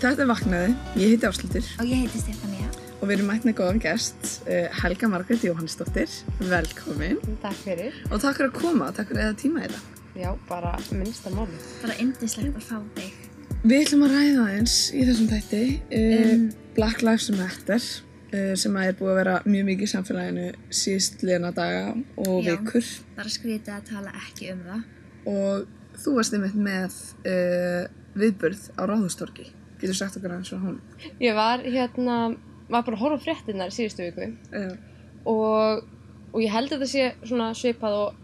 Þetta er Vaknaði, ég heiti Áslutur Og ég heiti Stefania. og við erum mætt með góðan gest, uh, Helga Margrét Jóhannsdóttir, velkomin Takk fyrir. og takk fyrir að koma, takk fyrir að eða tíma þetta. Já, bara minnsta máli. Bara indislegt að fá þig. Við ætlum að ræða eins í þessum þætti uh, Um, Black Lives Matter sem að er búið að vera mjög mikið í samfélaginu síðst liðna daga og Já. vikur bara skrítið að tala ekki um það. og þú varst einmitt með uh, viðburð á Ráðustorki. Getur sagt okkur aðeins frá hún? Ég var hérna, var bara að horfa fréttinnar síðustu viku Uh, og, og ég held að þetta sé svona svipað og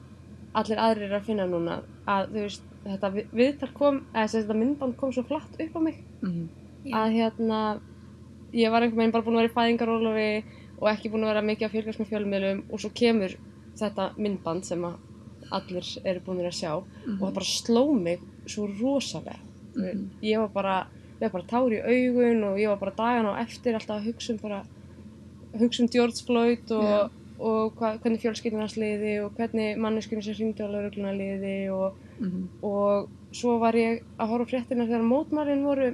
allir aðrir eru að finna núna að þú veist, þetta vi- viðtal kom, eða þetta myndband kom svo flatt upp á mig mm, Já. að hérna, ég var einhvern veginn bara búin að vera í fæðingarólofi og ekki búin að vera mikið að fylgjast með fjölmiðlum og svo kemur þetta myndband sem að allir eru búin að sjá og það bara sló mig svo rosalega Mhm. ég var bara, ég var bara tár í augun og ég var bara dagan á eftir alltaf að hugsa um bara hugsa um George Floyd og, Já. og hva, hvernig fjölskyldin hans liði og hvernig manneskunni sem hringdi á laurugluna liði og, mm, og svo var ég að horfa fréttina þegar mótmælin voru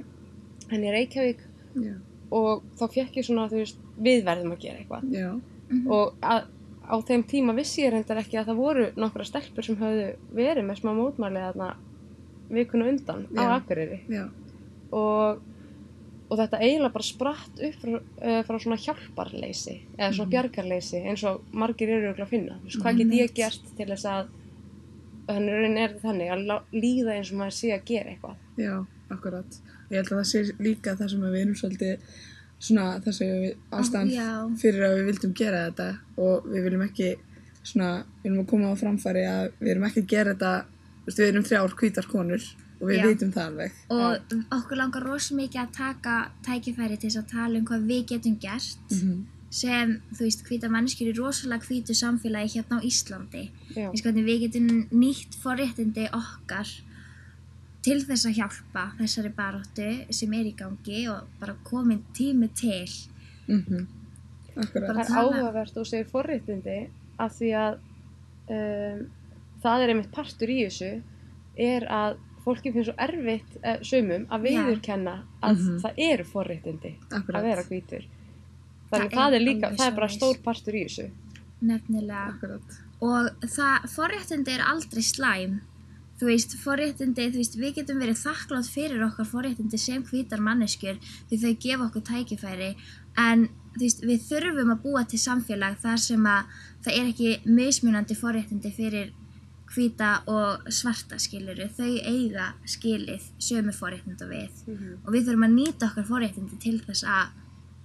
henni Reykjavík já, og þá fekk ég svona, þú veist, við verðum að gera eitthvað já, Mhm. og að, á þeim tíma vissi ég reyndar ekki að það voru nokkra stelpur sem höfðu verið með smá mótmæli þarna vikuna undan á Já. Akureyri já, og, og þetta eiginlega bara spratt upp frá, uh, frá svona hjálparleysi eða svona Mhm. bjargarleysi eins og margir eru örugglega að finna Þú veist, hvað get ég gert til þess að þannig er þetta þannig að líða eins og maður sé að gera eitthvað já, akkurat. Ég held að það sé líka það sem við erum svolítið svona það sem við ástæðan já. fyrir að við vildum gera þetta og við viljum ekki svona, við viljum að koma á framfæri að við erum ekki að gera þetta við erum þrjár hvítar konur og við Já. vitum það alveg Og okkur langar rosa mikið að taka tækifæri til þess að tala um hvað við getum gert Mhm. sem, þú veist, hvita manneskjur í rosalega hvítu samfélagi hérna á Íslandi. Við getum nýtt forréttindi okkar til þess að hjálpa þessari baróttu sem er í gangi og bara komin tími til. Mhm. akkurat Bara Það er áhugavert og segir forréttindi af því að um, það er einmitt partur í þessu er að fólki finnst svo erfitt uh, sumum að Já. viðurkenna að Mhm. það eru forréttindi akkurat, að vera hvítur. Þannig Það það, er líka, það er bara stór partur í þessu. Nefnilega. akkurat. Og það, forréttindi er aldrei slæm. Þú veist, forréttindi, þú veist, við getum verið þakklátt fyrir okkar forréttindi sem hvítar manneskjur því þau gefa okkur tækifæri en þú veist, við þurfum að búa til samfélag þar sem að það er ekki mismunandi forréttindi fyrir hvíta og svarta skiluru. Þau eiga skilið sömu forréttindi og við og við þurfum að nýta okkar forréttindi til þess að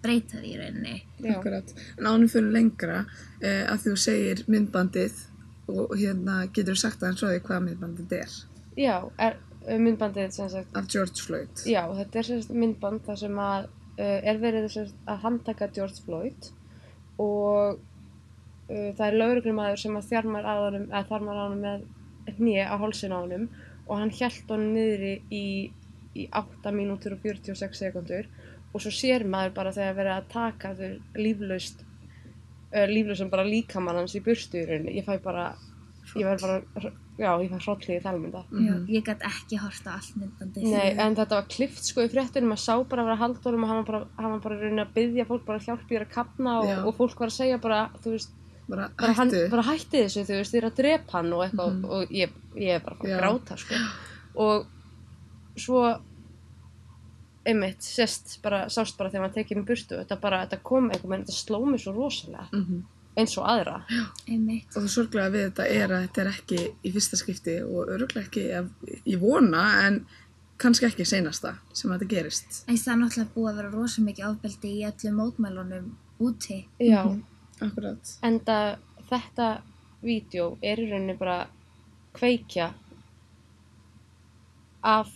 breyta því í rauninni. Akkurat, en ánum fyrir lengra eh, að þú segir myndbandið og hérna getur sagt aðeins frá því hvað myndbandið er? Já, er, uh, myndbandið sem sagt, af George Floyd. Já, þetta er sem sagt myndband þar sem að uh, er verið sagt, að handtaka George Floyd og uh, það er lauruglumæður sem að þjarmar að honum, með hnið á hálsin á honum og hann hjælt honum niðri í, í 8 mínútur og 46 sekundur og svo sér maður bara þegar verið að taka þau líflaust uh, líflausum bara líkamann hans í burstu í rauninni, ég fæ bara ég verð bara, já, ég fæ hrollið í talmynda Mhm. Ég gæti ekki horta allt myndbandi. Nei, en þetta var klift sko í fréttunum maður sá bara að vera að halda honum og hann var bara, hann var bara að reyna að byggja fólk bara að hjálpa ég að kapna og, Já. og fólk var að segja bara, þú veist, bara bara, hann, bara hætti þessu, þú veist, þið er að drepa hann og eitthvað Mhm. og ég, ég er bara að Já. að gráta sko og svo einmitt, sést bara, sást bara þegar maður tekið með burtu, þetta bara, þetta kom einhvern veginn, þetta sló mig svo rosalega, Mhm. eins og aðra Einmitt. og það sorglega við þetta er að þetta er ekki í fyrsta skipti og öruglega ekki ef, ég vona en kannski ekki seinasta sem þetta gerist En það er náttúrulega búið að vera rosa mikið ofbeldi í öllum mótmælunum úti. Já, Mhm. akkurat enda þetta vídeo er í rauninni bara kveikja af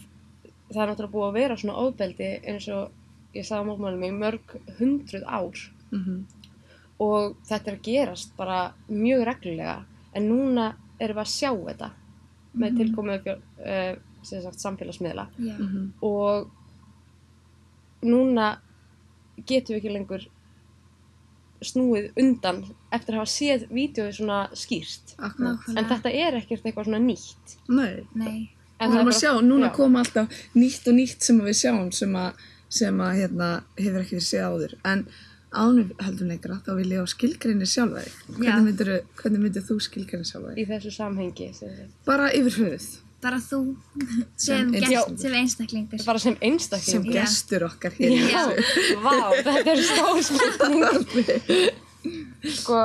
það er náttúrulega búið að vera svona ofbeldi eins og ég sagði á mótmælum í mörg hundruð ár mm og þetta er að gerast bara mjög reglulega en núna erum við að sjá þetta með Mhm. tilkomu uh, sem sagt samfélagsmiðla Já. -hmm. og núna getum við ekki lengur snúið undan eftir að hafa séð vídeoið svona skýrt. Akkurat. En þetta er ekkert eitthvað svona nýtt. Nei. Nei. En Við það er erum að sjá, núna já. koma alltaf nýtt og nýtt sem við sjáum sem að, sem að hérna, hefur ekki verið séð áður. En ánum við höldum lengra, þá vil ég á skilgreinir sjálfa þig. Hvernig myndir, hvernig myndir þú skilgreinir sjálfa þig? Í þessu samhengi. sem sagt. Bara yfir höfuð, Bara þú sem, Sem gest, einstaklingur. sem einstaklingur. Bara sem einstakling. sem Já. gestur okkar hér vá, þetta er stór spurning. Sko,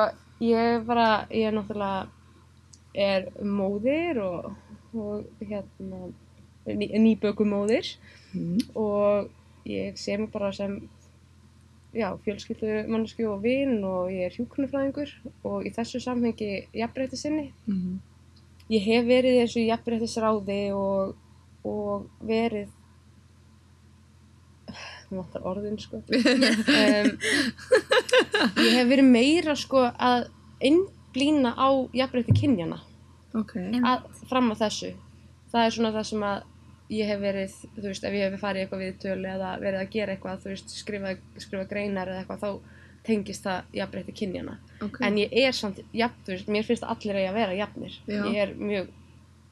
ég bara, ég er náttúrulega, er móðir og, og hérna, ný, nýbökumóðir Mhm. og ég sé mig bara sem, já, fjölskyldu mannesku og vinn og ég er hjúknufræðingur og í þessu samhengi jafnbreytti sinni. Mhm. Ég hef verið þessu jafnbreyttisráði og, og verið, mér vantar orðin sko, um, ég hef verið meira sko að innblýna á jafnbreytti kynjana Ok, að, fram að þessu. Það er svona það sem að ég hef verið, þú veist, ef ég hef farið eitthvað viðtölu eða verið að gera eitthvað, þú veist, skrifa, skrifa greinar eða eitthvað, þá tengist það jafnbreytti kynjana. ok. En ég er samt jafn, þú veist, mér finnst að allir eigi að vera jafnir. Já. Ég er mjög,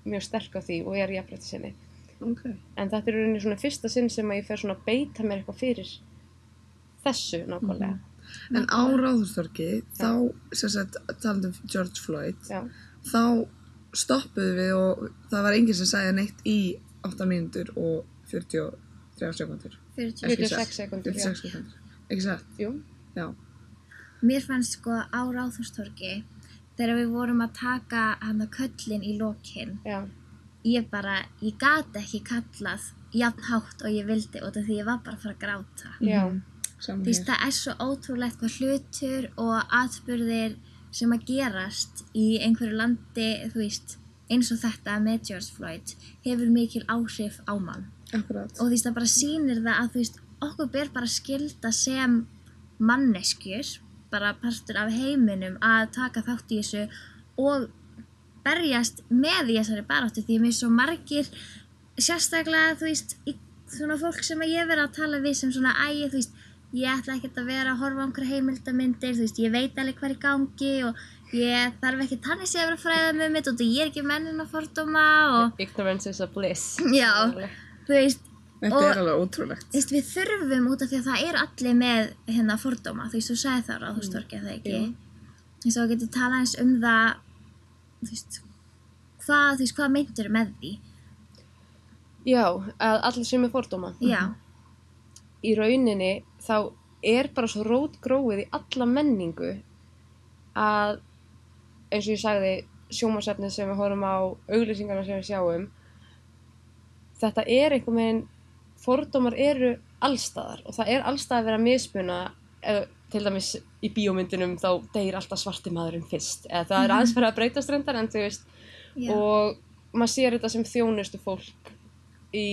mjög sterk á því og er jafnbreytti sinni. ok. En þetta er í rauninni svona fyrsta sinn sem að ég fer svona að beita mér eitthvað fyrir þessu nákvæmlega. En á Ráðhústorki, þá, sem sagt, talandi um George Floyd, Já, þá stoppuðu við og það var enginn sem sagði neitt í 8 mínútur og 43 sekundur. 40. Ekki 46 satt? sekúndur, já. 46 sekundur. Ekki satt? jú, Já. Mér fannst sko á Ráðhústorki þegar við vorum að taka hann að köllin í lokin já, ég bara, ég gat ekki kallað jafn hátt og ég vildi út af því ég var bara að fara að gráta. já, Mhm. Saman Þú veist, hér. það er svo ótrúlegt hvað hlutur og atbyrðir sem að gerast í einhverju landi, þú veist, eins og þetta með George Floyd hefur mikil áhrif á mann. Akkurat. Og þú veist, það bara sýnir það að, þú veist, okkur ber bara skilda sem manneskjur, bara partur af heiminum að taka þátt í þessu og berjast með í þessari baráttu því mér er svo margir sérstaklega, þú veist, í, svona fólk sem að ég verið að tala við sem svona ægi, þú veist, ég ætla ekkert að vera að horfa á einhverja heimildamindir, þú veist, ég veit alveg hvað er í gangi og ég þarf ekki tannig sé að vera að fræða með mitt og ég er ekki mennin að fordóma og, ignorance is a bliss. já, þú veist, Þetta og- er alveg ótrúlegt. Þú veist, við þurfum út af því að það eru allir með hérna fordóma, þú veist, þú sagði það ráð, þú storkið það ekki. Þú veist, þá getur talað eins um það, þú veist, hvað, þú veist, hvað meintur með því? Já, að allir sem er fordóma. Já, Í rauninni þá er bara svo rótgróið í alla menningu að eins og ég sagði sjómasefnið sem við horfum á auglýsingarna sem við sjáum þetta er einhvern veginn fordómar eru allstaðar og það er allstaðar að vera mismuna eða til dæmis í bíómyndunum þá deyr alltaf svarti maðurinn fyrst eða það er aðeins fyrir að breytast reyndar en þú veist já, og maður sér þetta sem þjónustu fólk í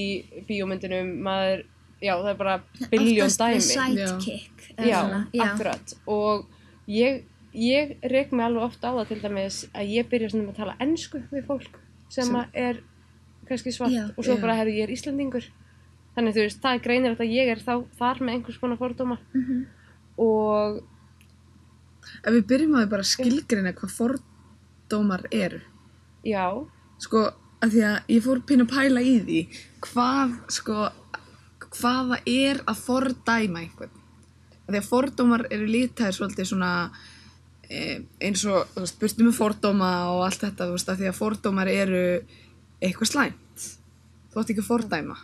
bíómyndunum maður, já það er bara biljón með dæmi sidekick. já, já, akkurat og ég, ég reik mig alveg ofta á það til dæmis að ég byrja svona að tala ennsku við fólk sem Sem- er kannski svart Já. og svo bara herri ég er Íslandingur þannig þú veist, það er greinir að ég er þá þar með einhvers konar fordóma Mhm. og Ef við byrjum að við bara skilgreina hvað fordómar eru. já, Sko, að því að ég fór pínu að pæla í því hvað, sko, hvaða er að fordæma einhvern. Því að fordómar eru lítæðir svolítið svona e, eins og, burtu með fordóma og allt þetta, veist, að því að fordómar eru eitthvað slæmt. Þú átt ekki að fordæma.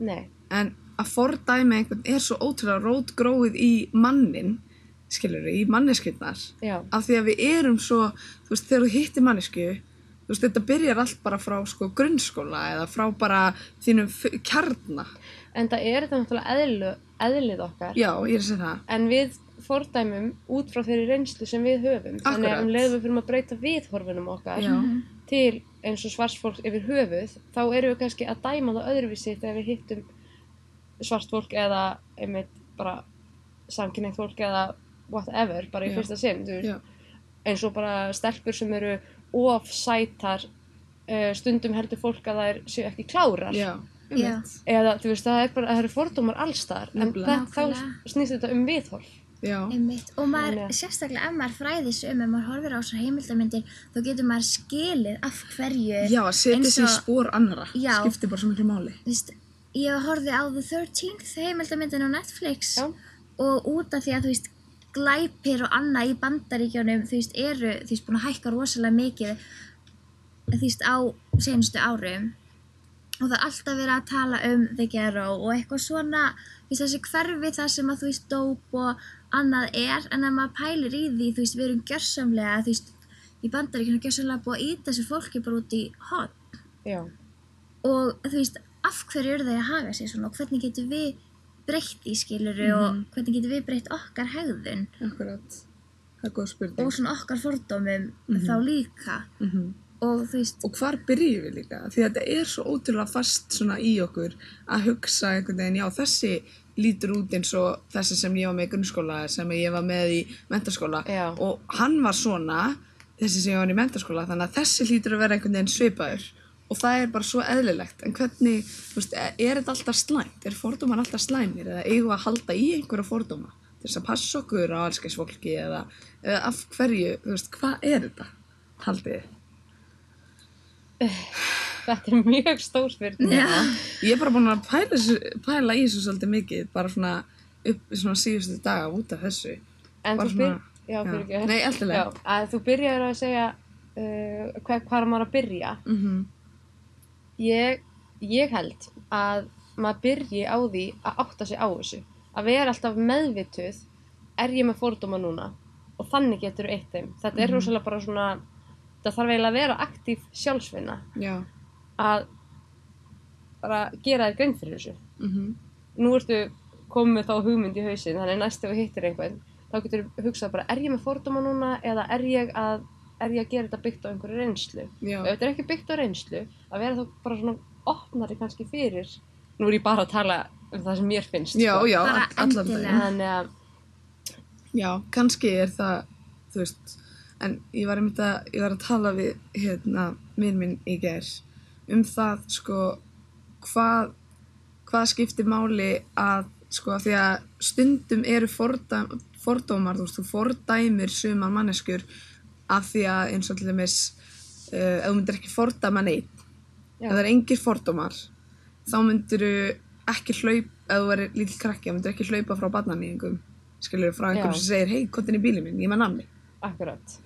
nei En að fordæma einhvern er svo ótrúlega rótgróið í mannin, skilur í manneskjurnar já, af því að við erum svo, þú veist, þegar þú hittir mannesku, þú veist, þetta byrjar allt bara frá sko grunnskóla eða frá bara þínum kjarna. en það er þetta náttúrulega eðlu, eðlið okkar Já, ég er að segja það. en við fordæmum út frá þeirri reynslu sem við höfum þannig Akkurat. að um leiðum við fyrir að breyta viðhorfinum okkar Já, til eins og svartfólk yfir höfuð þá erum við kannski að dæma það öðruvísi þegar við hittum svartfólk eða einmitt bara samkynneigt fólk eða whatever bara í Já. fyrsta sinn þú veist, já, eins og bara stelpur sem eru of sætar uh, stundum heldur fólk að þær séu ekki klárar já, eða þú veist það er bara það eru fordómar allstar en það, þá snýst þetta um viðhorf. Og maður, að- sérstaklega ef maður fræðis um, ef maður horfir á þessar heimildamindir, þá getur maður skilið af hverju, já í og- spór annara Já. skiptir bara svo miklu máli. veist, ég horfði á The 13th heimildamindin á Netflix Já. og út af því að, þú veist, glæpir og annað í bandaríkjónum, þú veist, eru, þú veist, búin að hækka rosalega mikið, þú veist, á senustu árum og það er alltaf verið að tala um The Ghetto og eitthvað svona, þú veist, þessi hverfi það sem að, þú veist, dóp og annað er, en ef maður pælir í því, þú veist, við erum gjörsamlega, þú veist, í bandaríkjónum gjörsamlega búið að íta þessu fólki bara út í hot Já. og þú veist, af hverju eru þeir að haga sér svona og hvernig getum við breytt í skiluru Mhm. og hvernig getum við breytt okkar hegðun Akkurat. Það er góð spurning. og svona okkar fordómum Mhm. þá líka Mhm. og þú veist, Og hvar byrjum við líka? Því að þetta er svo ótrúlega fast svona í okkur að hugsa einhvern veginn, já þessi lítur út eins og þessi sem ég var með í grunnskóla, sem ég var með í mentaskóla Já. og hann var svona, þessi sem ég var í mentaskóla, þannig að þessi lítur að vera einhvern veginn svipaður og það er bara svo eðlilegt. En hvernig, þú veist, er þetta alltaf slæmt? Er fordómar alltaf slæmir eða eigum við að halda í einhverja fordóma til þess að passa okkur á allskeinsfólki eða, eða af hverju, þú veist, hvað er þetta? Haldið þið? Þetta er mjög stór spurning. Já. Ég er bara búin að pæla, pæla í þessu svolítið mikið, bara svona upp svona síðustu daga út af þessu. En Bara þú byr... svona- Já, ekki. Nei, alltaf Já, að þú byrjar að segja uh, hvað, hvað er maður að byrja. Mm Ég, ég held að maður byrji á því að átta sig á þessu. Að vera alltaf meðvituð, er ég með fordóma núna? Og þannig getur eitt þeim. Þetta er Mhm. rosalega bara svona, það þarf eiginlega að vera aktív sjálfsvinna. Já. Að bara gera þér grein fyrir þessu. Mm Nú ertu komið þá hugmynd í hausinn, þannig næstu og hittir einhvern, þá getur þú hugsað bara, er ég með fordóma núna eða er ég að, er ég að gera þetta byggt á einhverju reynslu? Já. Ef þetta er ekki byggt á reynslu, að vera þá bara svona opnari kannski fyrir, nú er ég bara að tala um það sem mér finnst. Já, sko. já, Bara all- allan endilega. daginn. Þannig að, Já, kannski er það, þú veist, en ég var einmitt að, ég var að tala við, hérna, minn minn í gær um það, sko, hvað, hvað skiptir máli að, sko, því að stundum eru fordæm, fordómar, þú veist, þú fordæmir sumar manneskjur af því að eins og til dæmis, uh, ef þú myndir ekki fordæma neitt, ef það er engir fordómar þá myndir þú ekki hlaup ef þú verður lítill krakki, þá myndir ekki hlaupa frá barnanýðingum skilur frá einhverjum sem segir hei, hvað er í bílinn minn, ég með namni akkurat.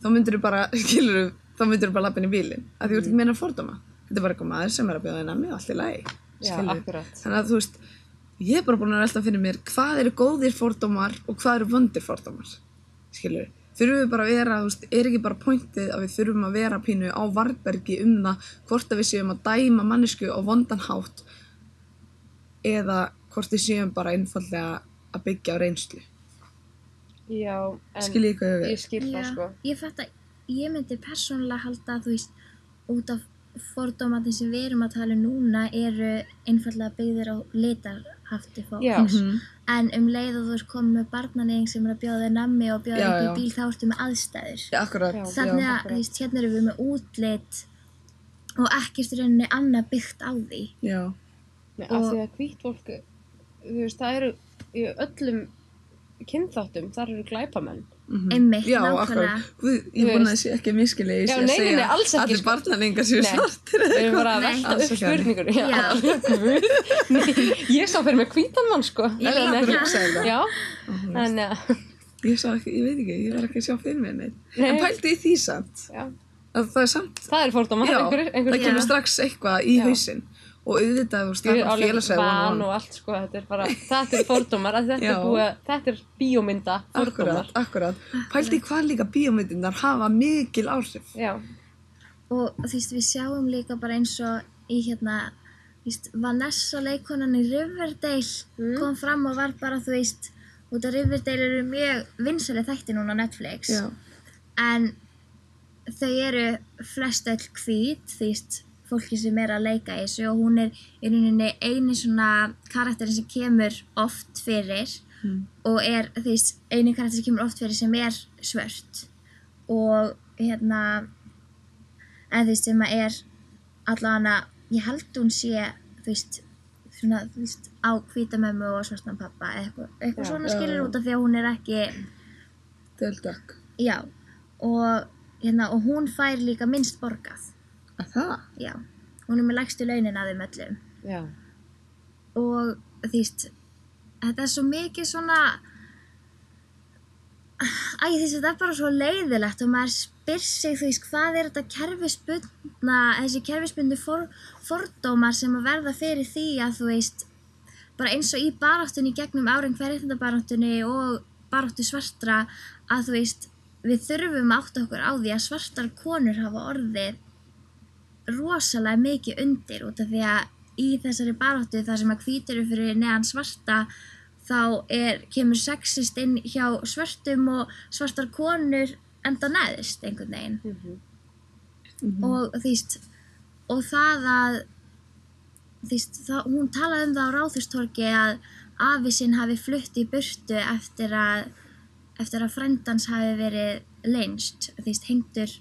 þá myndir þú bara, skilur þá myndir þú bara lappa inn í bílinn, af því þú ert ekki meina fordóma. Þetta er bara eitthvað maður sem er að bjóða þér namni og allt skilur akkurat. þannig að þú veist, ég er bara búin að velta fyrir mér hvað eru góðir fordómar og hvað eru vondir fordómar skilur, þurfum við bara að vera þú veist, er ekki bara pointið að við þurfum að vera pínu á varbergi um það hvort að við séum að dæma mannesku á vondan hátt eða hvort við séum bara einfallega að byggja á reynslu Já, en skil ég ég skil það, sko. ég fatt að ég myndi persónulega halda að þú veist, út af fordómatin sem við erum að tala um núna eru einfallega byggðir á litarhafti fólks. Já. Mhm. En um leið og þú ert komið með barnaneying sem er að bjóða þér nammi og bjóða Já, upp í já. bíl þá ertu með aðstæður. Já, akkurat, Já. Þannig að, akkurat. þú veist, hérna erum við með útlit og ekkert í rauninni annað byggt á því. já, Nei, af því að hvít fólk, þú veist, það eru í öllum kynþáttum, þar eru glæpamenn. Mhm. Einmitt, já, nákvæmlega. Guð, ég veist. sé ekki ég Já, nei, nei, segja nei, alls ekki, allir sko. barnaningar séu svartir Við erum bara að velta þannig. spurningur. Já. Guð. Nei, ég sá fyrir mig hvítan mann, sko. Ég að, ég sá ekki, ég veit ekki, ég var ekki að sjá fyrir mér neitt Nei. en pældi í því samt já, að það er samt það er já, einhver, einhver, það kemur strax eitthvað í Já. Og auðvitað, þú veist, það Ég bara alveg félagsæð van og allt, sko, þetta er bara, þetta er fordómar, þetta er búið, þetta er bíómynda fordómar. akkurat, akkurat pældi í hvað líka bíómyndirnar hafa mikil áhrif Já, Og þú veist, við sjáum líka bara eins og í hérna, veist, Vanessa leikonan í Riverdale Mm. kom fram og var bara, þú veist, út af Riverdale eru mjög vinsæli þætti núna á Netflix. já, En þau eru flest öll hvít, þú veist, fólki sem er að leika í þessu og hún er í rauninni eini svona karakterin sem kemur oft fyrir Mm. og er, veist, eini karakter sem kemur oft fyrir sem er svört og hérna en veist, sem að er allavega, ég held hún sé þú veist, svona, þú veist, á hvítamömmu og svartan pappa, eitthvað, eitthvað Já. svona Já, skilur já. út af því að hún er ekki, Döldökk. já, og, hérna, og hún fær líka minnst borgað, Að það? já, hún er með lægstu launin að þeim öllum Já. og þú veist, þetta er svo mikið svona, æ, þú veist, þetta er bara svo leiðilegt og maður spyr sig, þú veist, hvað er þetta kerfisbundna, þessi kerfisbundu for, fordómar sem að verða fyrir því að þú veist, bara eins og í baráttunni gegnum árin hverjöndabaráttunni og baráttu svartra að þú veist, við þurfum að átta okkur á því að svartar konur hafa orðið rosalega mikið undir út af því að í þessari baráttu þar sem að hvítir eru fyrir neðan svarta þá er, kemur sexist inn hjá svörtum og svartar konur enda neðist einhvern veginn Mm Mhm. og þú veist og það að veist, það, hún talaði um það á ráðustorki að afi sinn hafi flutt í burtu eftir að eftir að frendans hafi verið leinst, veist, hengtur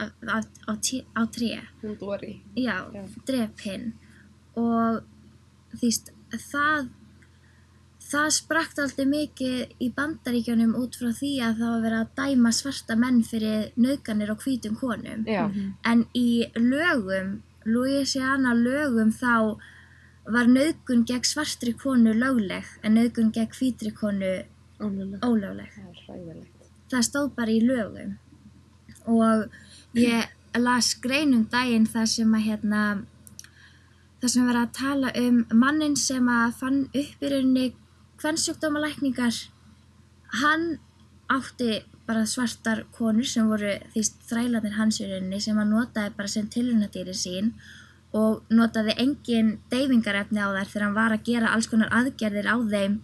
á, tré Hún Dori. já, Já. drep hinn og veist, það það sprakt aldrei mikið í bandaríkjunum út frá því að það var verið að dæma svarta menn fyrir nauðganir og hvítum konum Já. Mhm. en í lögum Louisiana lögum þá var nauðgun gegn svartri konu lögleg en nauðgun gegn hvítri konu Ólögleg. ólögleg Það það stóð bara í lögum og ég las grein um daginn þar sem að hérna þar sem var að tala um mannin sem að fann upp í rauninni kvennsjúkdómalækningar hann átti bara svartar konur sem voru því þrælanir hans í rauninni sem hann notaði bara sem tilhörnadýri sín og notaði engin deyfingarefni á þær þegar hann var að gera alls konar aðgerðir á þeim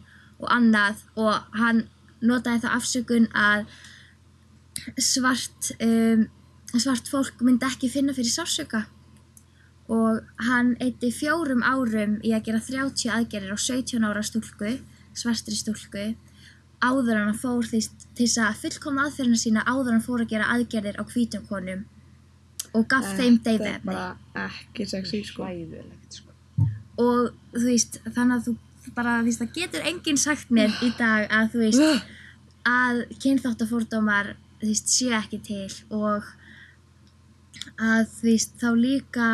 og annað og hann notaði það afsökun að svart, um, svart fólk myndi ekki finna fyrir sársöka og hann eitti fjórum árum í að gera 30 aðgerðir á 17 ára stúlku, svartri stúlku áður en hann fór því til þess að fullkomna aðferðina sína áður en hann fór að gera aðgerðir á hvítum konum og gaf þeim Þetta er bara ekki sexy, sko. Sko. og þú veist, þannig að þú bara, þú veist, það getur enginn sagt mér í dag að þú veist, að kynþáttafórdómar, þú veist, séu ekki til og að veist, þá líka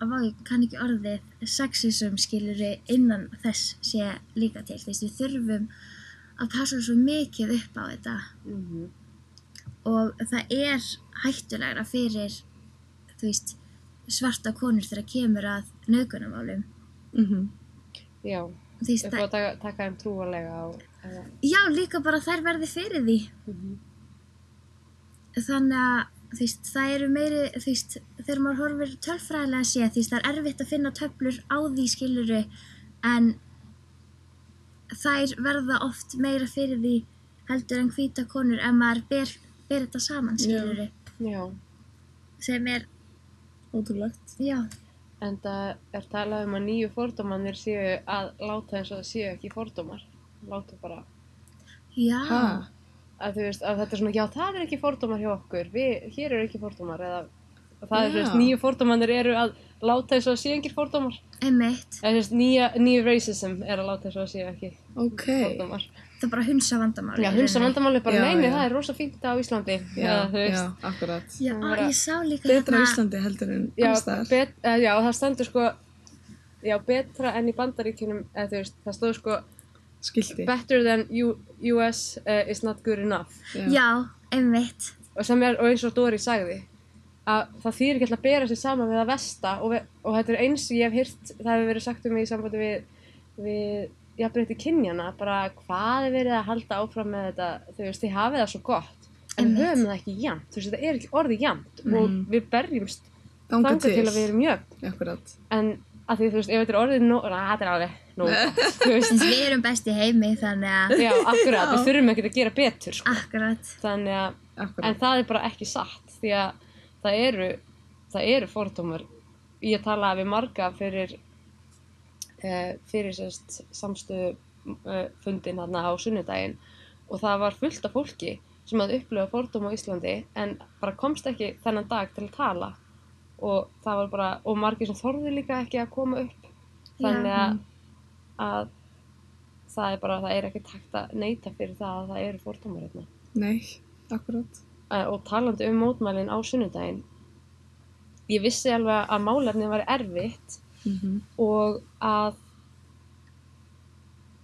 að ég kann ekki orðið sexism skiluru innan þess sé líka til, veist, við þurfum að passa svo mikið upp á þetta Mm og það er hættulegra fyrir, þú veist, svarta konur þegar kemur að nauðgunumálum. Mhm. Já. Þú fór að taka, taka þeim trúarlega á... eða- Já, líka bara þær verði fyrir því. Mhm. Þannig að, þú veist, það eru meiri, þú veist, þegar maður horfir tölfræðilega að sé, þú veist, það er erfitt að finna töflur á því skiluru, en þær verða oft meira fyrir því heldur en hvíta konur ef maður ber, ber þetta saman Já. skiluru, Já. sem er, Ótrúlegt. já, En það er talað um að nýju fordómanir séu að láta eins og það séu ekki fordómar. Láta bara já, Ha? Að þú veist að þetta er svona, já það er ekki fordómar hjá okkur, við, hér eru ekki fordómar eða það er Já. þú veist, nýju fordómanir eru að láta og það séu ekki fordómar. nýja, nýju racism er að láta og það séu ekki Ok. fordómar. það er bara hunsa vandamáli. Já, hunsa vandamáli bara, Já, neini, já. það er rosa fínt á Íslandi. Já, veist, já, akkurat. Já, á, ég sá líka Betra á Íslandi heldur en Já, alls staðar. bet, uh, já, það stendur sko, já, betra enn í bandaríkjunum, eða veist, það stóð sko, Skilti. better than U US uh, is not good enough. Já, einmitt, Og sem er, og eins og Dóri sagði, að það þýr ekki alltaf að bera sig saman við að vesta og, við, og þetta er eins ég hef hýrt, það hefur verið sagt um mig í sambandi við, við jafnbreytti kynjana, bara hvað er verið að halda áfram með þetta, þú veist, þið hafið það svo gott, en við höfum það ekki jæmt, þú veist, þetta er ekki orðið jæmt og Mhm. við berjumst Þanga til. til að við erum jöfn. Akkurat. en að því þú veist, ef þetta er orðið nóg, na, þetta er alveg við erum best í heimi þannig að, já, akkurat, Já. við þurfum ekkert að gera betur, sko, akkurat, þannig að, en Akkurat. það er bara ekki satt, því að það eru, það eru fordómar, ég tala við marga fyrir, uh, fyrir sérst samstöðu uh, fundin þarna á sunnudaginn og það var fullt af fólki sem hafði upplifað fordóma á Íslandi en bara komst ekki þennan dag til að tala. Og það var bara, og margir sem þorðu líka ekki að koma upp. Þannig að, að það er bara, það er ekki takt að neyta fyrir það að það eru fordómar hérna. Nei, akkurat. Eh, og talandi um mótmælin á sunnudaginn ég vissi alveg að málefni var erfitt Mm og að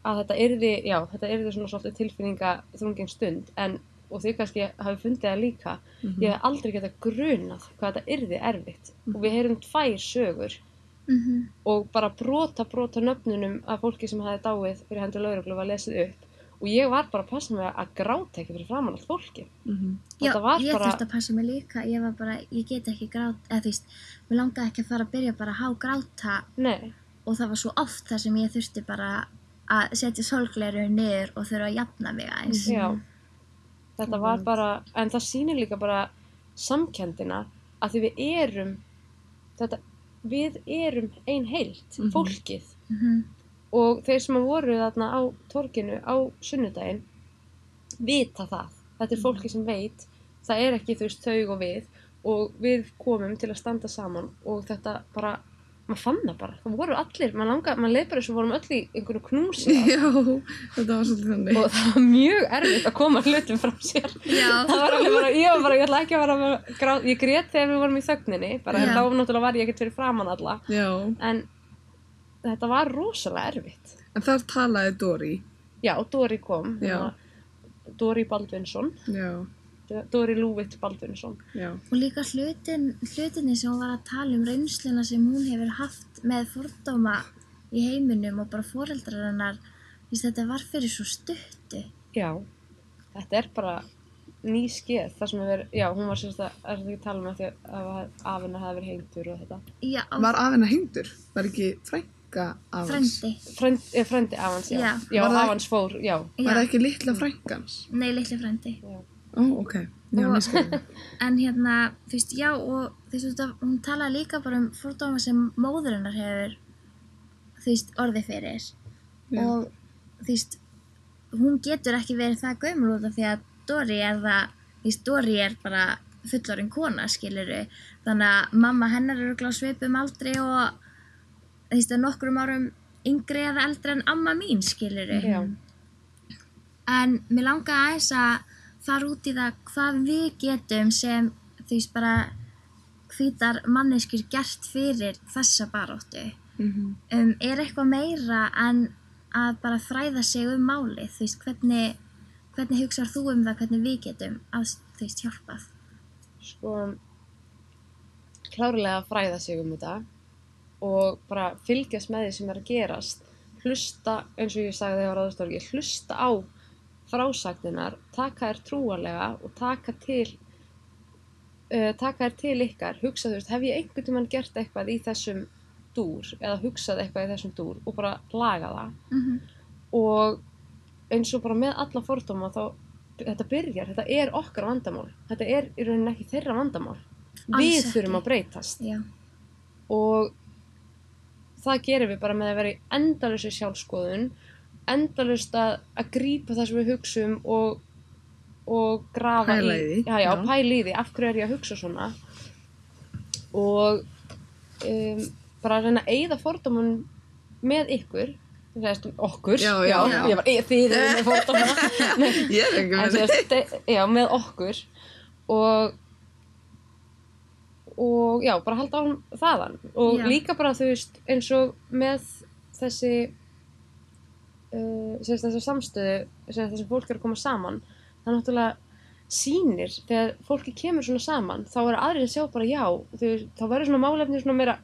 að þetta yrði, já, þetta yrði svona svolítið tilfinninga þrungin stund en, og þið kannski hafi fundið það líka Mhm. ég hef aldrei getað grunað hvað þetta yrði erfitt og við heyrum tvær sögur Mhm. og bara brota brota nöfnunum af fólki sem hafi dáið fyrir hendur lauruglu var lesið upp. Og ég var bara að passa mig að gráta ekki fyrir framann allt fólki Já, Þetta var ég bara- þurfti að passa mig líka, ég var bara, ég get ekki grát, eða þú veist, mér langaði ekki að fara að byrja bara að há gráta. Nei, og það var svo oft þar sem ég þurfti bara að setja sólgleru niður og þurfa að jafna mig aðeins. Já, þetta var bara, en það sýnir líka bara samkendina að því við erum, þetta, við erum ein heilt, Mhm. fólkið. Mhm. og þeir sem voru þarna á torginu á sunnudaginn vita það, þetta er fólki sem veit, það er ekki þú veist þau og við. Og við komum til að standa saman og þetta bara, maður fann það bara, það voru allir, maður langaði, maður leið bara að við vorum öll í einhverju knúsi. Já, þetta var svolítið þannig. og það var mjög erfitt að koma hlutum frá sér. Já, það var alveg bara, ég var bara, ég ætla ekki að vera með grá, ég grét þegar við vorum í þögninni bara þá náttúrulega var ég ekkert fyrir framann alla. Já, en þetta var rosalega erfitt. En þar talaði Dori. já, Dóri kom Já. Dóri Baldvinsson. Já, Dóri Lúvitt Baldvinsson já. og líka hlutin, hlutinni sem hún var að tala um reynsluna sem hún hefur haft með fordóma í heiminum og bara foreldrar hennar, þetta var fyrir svo stuttu. já, þetta er bara ný skeð, það sem er já, hún var sérst að, er þetta ekki að tala um að því að afina hafi verið hengtur og þetta Já, Var af hennar hengdur? Var ekki frænka af hans? frendi. Frend, eh, frendi afans, já, Já. já afans fór, já, Var það ekki litla frænkans? nei, litli frendi. já. Ó, ok. Já, Og-. En hérna, þú veist, já, og þú veist, hún talaði líka bara um fordóma sem móður hennar hefur, þú veist, orðið fyrir. Já. Og, þú veist, hún getur ekki verið það gömul út af því að Dori er það, þú veist, Dori er bara fullorinn kona, skiluru. Þannig að mamma hennar eru glá svipum aldrei og, þú veist, að nokkrum árum yngri eða eldri en amma mín, skiluru. já. En mér langaði aðeins að fara út í það hvað við getum sem veist bara hvítar manneskjur gert fyrir þessa baróttu. Mhm. Um, er eitthvað meira en að bara fræða sig um málið? Þú veist, hvernig, hvernig hugsar þú um það hvernig við getum að þú veist hjálpað? sko klárlega að fræða sig um þetta og bara fylgjast með því sem er að gerast hlusta, eins og ég sagði þegar á ráðstorgi hlusta á frásagninar taka þér trúarlega og taka til uh, taka þér til ykkar. Hugsa þú veist, hef ég einhvern tímann gert eitthvað í þessum dúr eða hugsað eitthvað í þessum dúr og bara laga það? Mm -hmm. og eins og bara með alla fordóma þá þetta byrjar, þetta er okkar vandamál. Þetta er í rauninni ekki þeirra vandamál. Alls við ekki. þurfum að breytast. Já, og það gerum við bara með að vera í endalösu sjálfskoðun endalust að, að grípa það sem við hugsum og, og grafa Pæla í því, já, já, pæla í því, af hverju er ég að hugsa svona? Og um, bara að reyna að eyða fordómun með ykkur Sérst, okkur, Já, já, já. ég var þið með fordóma. Ég er ekki með de- já, með okkur. Og og já, bara halda á þaðan. Og Já. líka bara þú veist eins og með þessi uh, þessi samstöðu þessi fólk er að koma saman það er náttúrulega sýnir þegar fólki kemur svona saman þá er aðrir að sjá bara já þú, þá verður svona málefni svona meira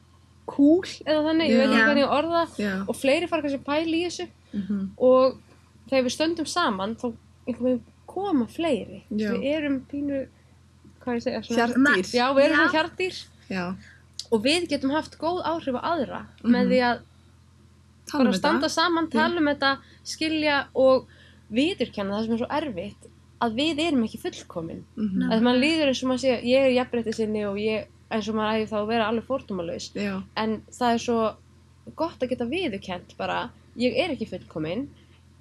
cool eða þannig, ég veit ekki hvernig ég orða Já. og fleiri fara kannski að pæla í þessu Mhm. og þegar við stöndum saman þá einhvern veginn koma fleiri Já. við erum pínu hvað ég segja svona, Hjartdýr. já, við erum svona hjartýr og við getum haft góð áhrif á aðra Mhm. með því að Tala um standa þetta. saman, tala um þetta skilja og viðurkenna það sem er svo erfitt að við erum ekki fullkomin Mhm. að mann líður eins og maður sé ég er jafnrétti sinni og ég eins og maður æði þá að vera alveg fórtumalaus Já. en það er svo gott að geta viðurkent bara ég er ekki fullkomin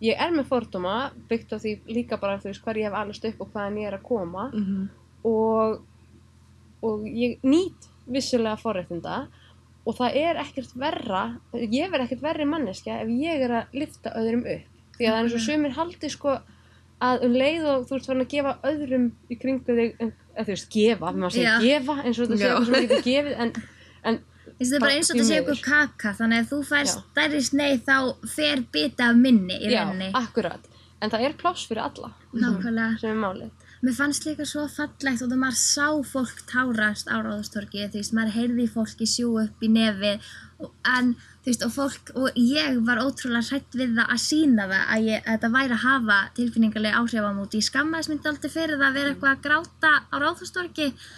ég er með fordóma byggt á því líka bara þú veist hvar ég hef alveg upp og hvaðan ég er að koma Mhm. og, og ég nýt vissulega forréttinda og það er ekkert verra ég verð ekkert verri manneskja ef ég er að lifta öðrum upp því að það er eins og sumir haldi sko að um leið og þú ert farin að gefa öðrum í kringu þig, en- eða þú veist, gefa, maður segir Já. gefa eins og þetta sé Já. eitthvað sem maður getur gefið en, en það er bara eins og þetta sé ykkur kaka, þannig að þú fær Já. stærri sneið þá fer bita af minni í já, rauninni. akkurat en það er pláss fyrir alla Nákvæmlega. sem er málið Mér fannst líka svo fallegt og þegar maður sá fólk tárast á ráðastorki, þú veist, maður heyrði fólki sjú upp í nefið, og, en, þú veist, og fólk, og ég var ótrúlega hrætt við það að sína það að, ég, að þetta væri að hafa tilfinningarlega áhrif á múti. Ég skammaðist myndi aldrei fyrir það að vera eitthvað að gráta á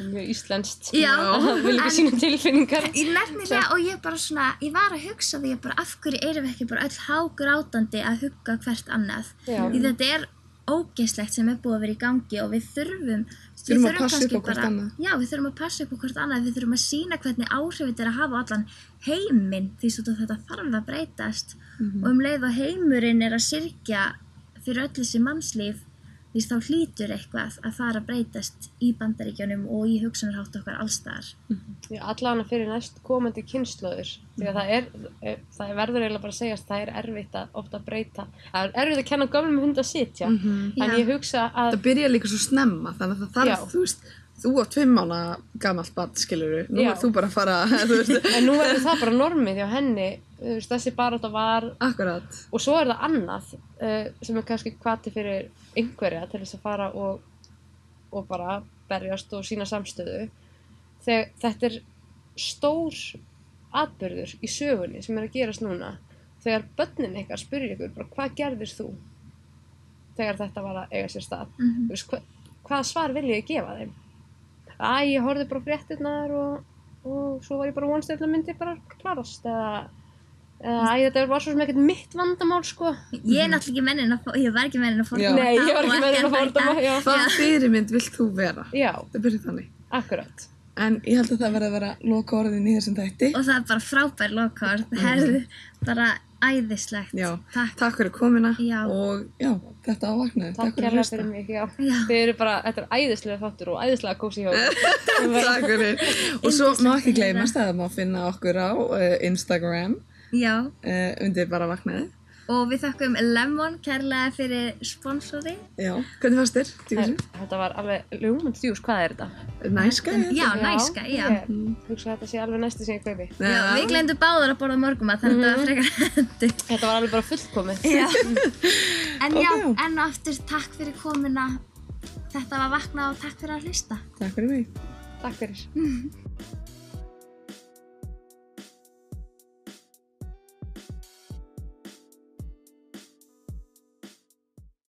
er mjög íslenskt Já. vil ekki sína tilfinningar Í nefnilega, og ég bara svona, ég var að hugsa því að bara af hverju erum við ekki bara öll hágrátandi að hugga hvert annað. Ógeðslegt sem er búið að vera í gangi og við þurfum við Þurfum að passa upp á hvert annað. Já, við þurfum að passa upp á hvert annað við þurfum að sína hvernig áhrif þetta er að hafa allan heiminn því svo þetta þarf að breytast Mhm. og um leið og heimurinn er að syrkja fyrir öll þessi mannslíf því þá hlýtur eitthvað að fara að breytast í bandaríkjunum og í hugsanarhátt okkar allstaðar Já, allavega fyrir næst komandi kynnslóður því að það er, eh, það verður eiginlega bara að segja að það er erfitt að ofta breyta það er erfitt að kenna gömlum hund að sitja Mhm. en Já. ég hugsa að Það byrja líka svo snemma, þannig að það þarf, Já. þú veist, þú átt fimm mána gamalt barn, skilur nú er þú bara að fara, þú veist, en nú verður það bara normið hjá henni. Þú veist, þessi barátta var akkurat, og svo er það annað uh, sem er kannski kvati fyrir einhverja til þess að fara og, og bara berjast og sína samstöðu. Þegar þetta er stór atbyrður í sögunni sem er að gerast núna. Þegar börnin ykkar spyrir ykkur bara hvað gerðir þú? Þegar þetta var að eiga sér stað. Mhm. Þú veist, hva, hvaða svar vil ég gefa þeim að ég horfði bara á fréttirnar og, og svo var ég bara vonst að myndi bara klarast eða eða æ, þetta var svo sem ekkert mitt vandamál sko Ég er náttúrulega ekki mennin að, ég var ekki mennin að fordóma Nei, ég var ekki með henni að já. hvað fyrirmynd vilt þú vera? já, Það byrja þannig. akkurat En ég held að það verði að vera loka orðin í þessum þætti. og það er bara frábær lokord herðu, bara æðislegt Já, takk, takk fyrir komina Já. og já, þetta á vaknaði. takk fyrir að kærlega hlusta. fyrir mig þið eru bara, þetta er æðislega þáttur og æðislega kósi hjá ykkur. Takk fyrir. Og svo má ekki gleymast að það má finna okkur á uh, Instagram já, uh, undir bara vaknaði. Og við þakkum Lemon kærlega fyrir sponsori Já, hvernig fannst þér? Þetta var alveg ljómund þjús, hvað er þetta? Næska? já, næska, já. Ég hugsa að þetta sé alveg næstu sem ég kaupi. Já, við glemdum báður að borða morgum að þetta var frekar hendur þetta var alveg bara fullkomið. Já. En já, enn og aftur takk fyrir komuna. Þetta var vakna og takk fyrir að hlusta. Takk fyrir mig. takk fyrir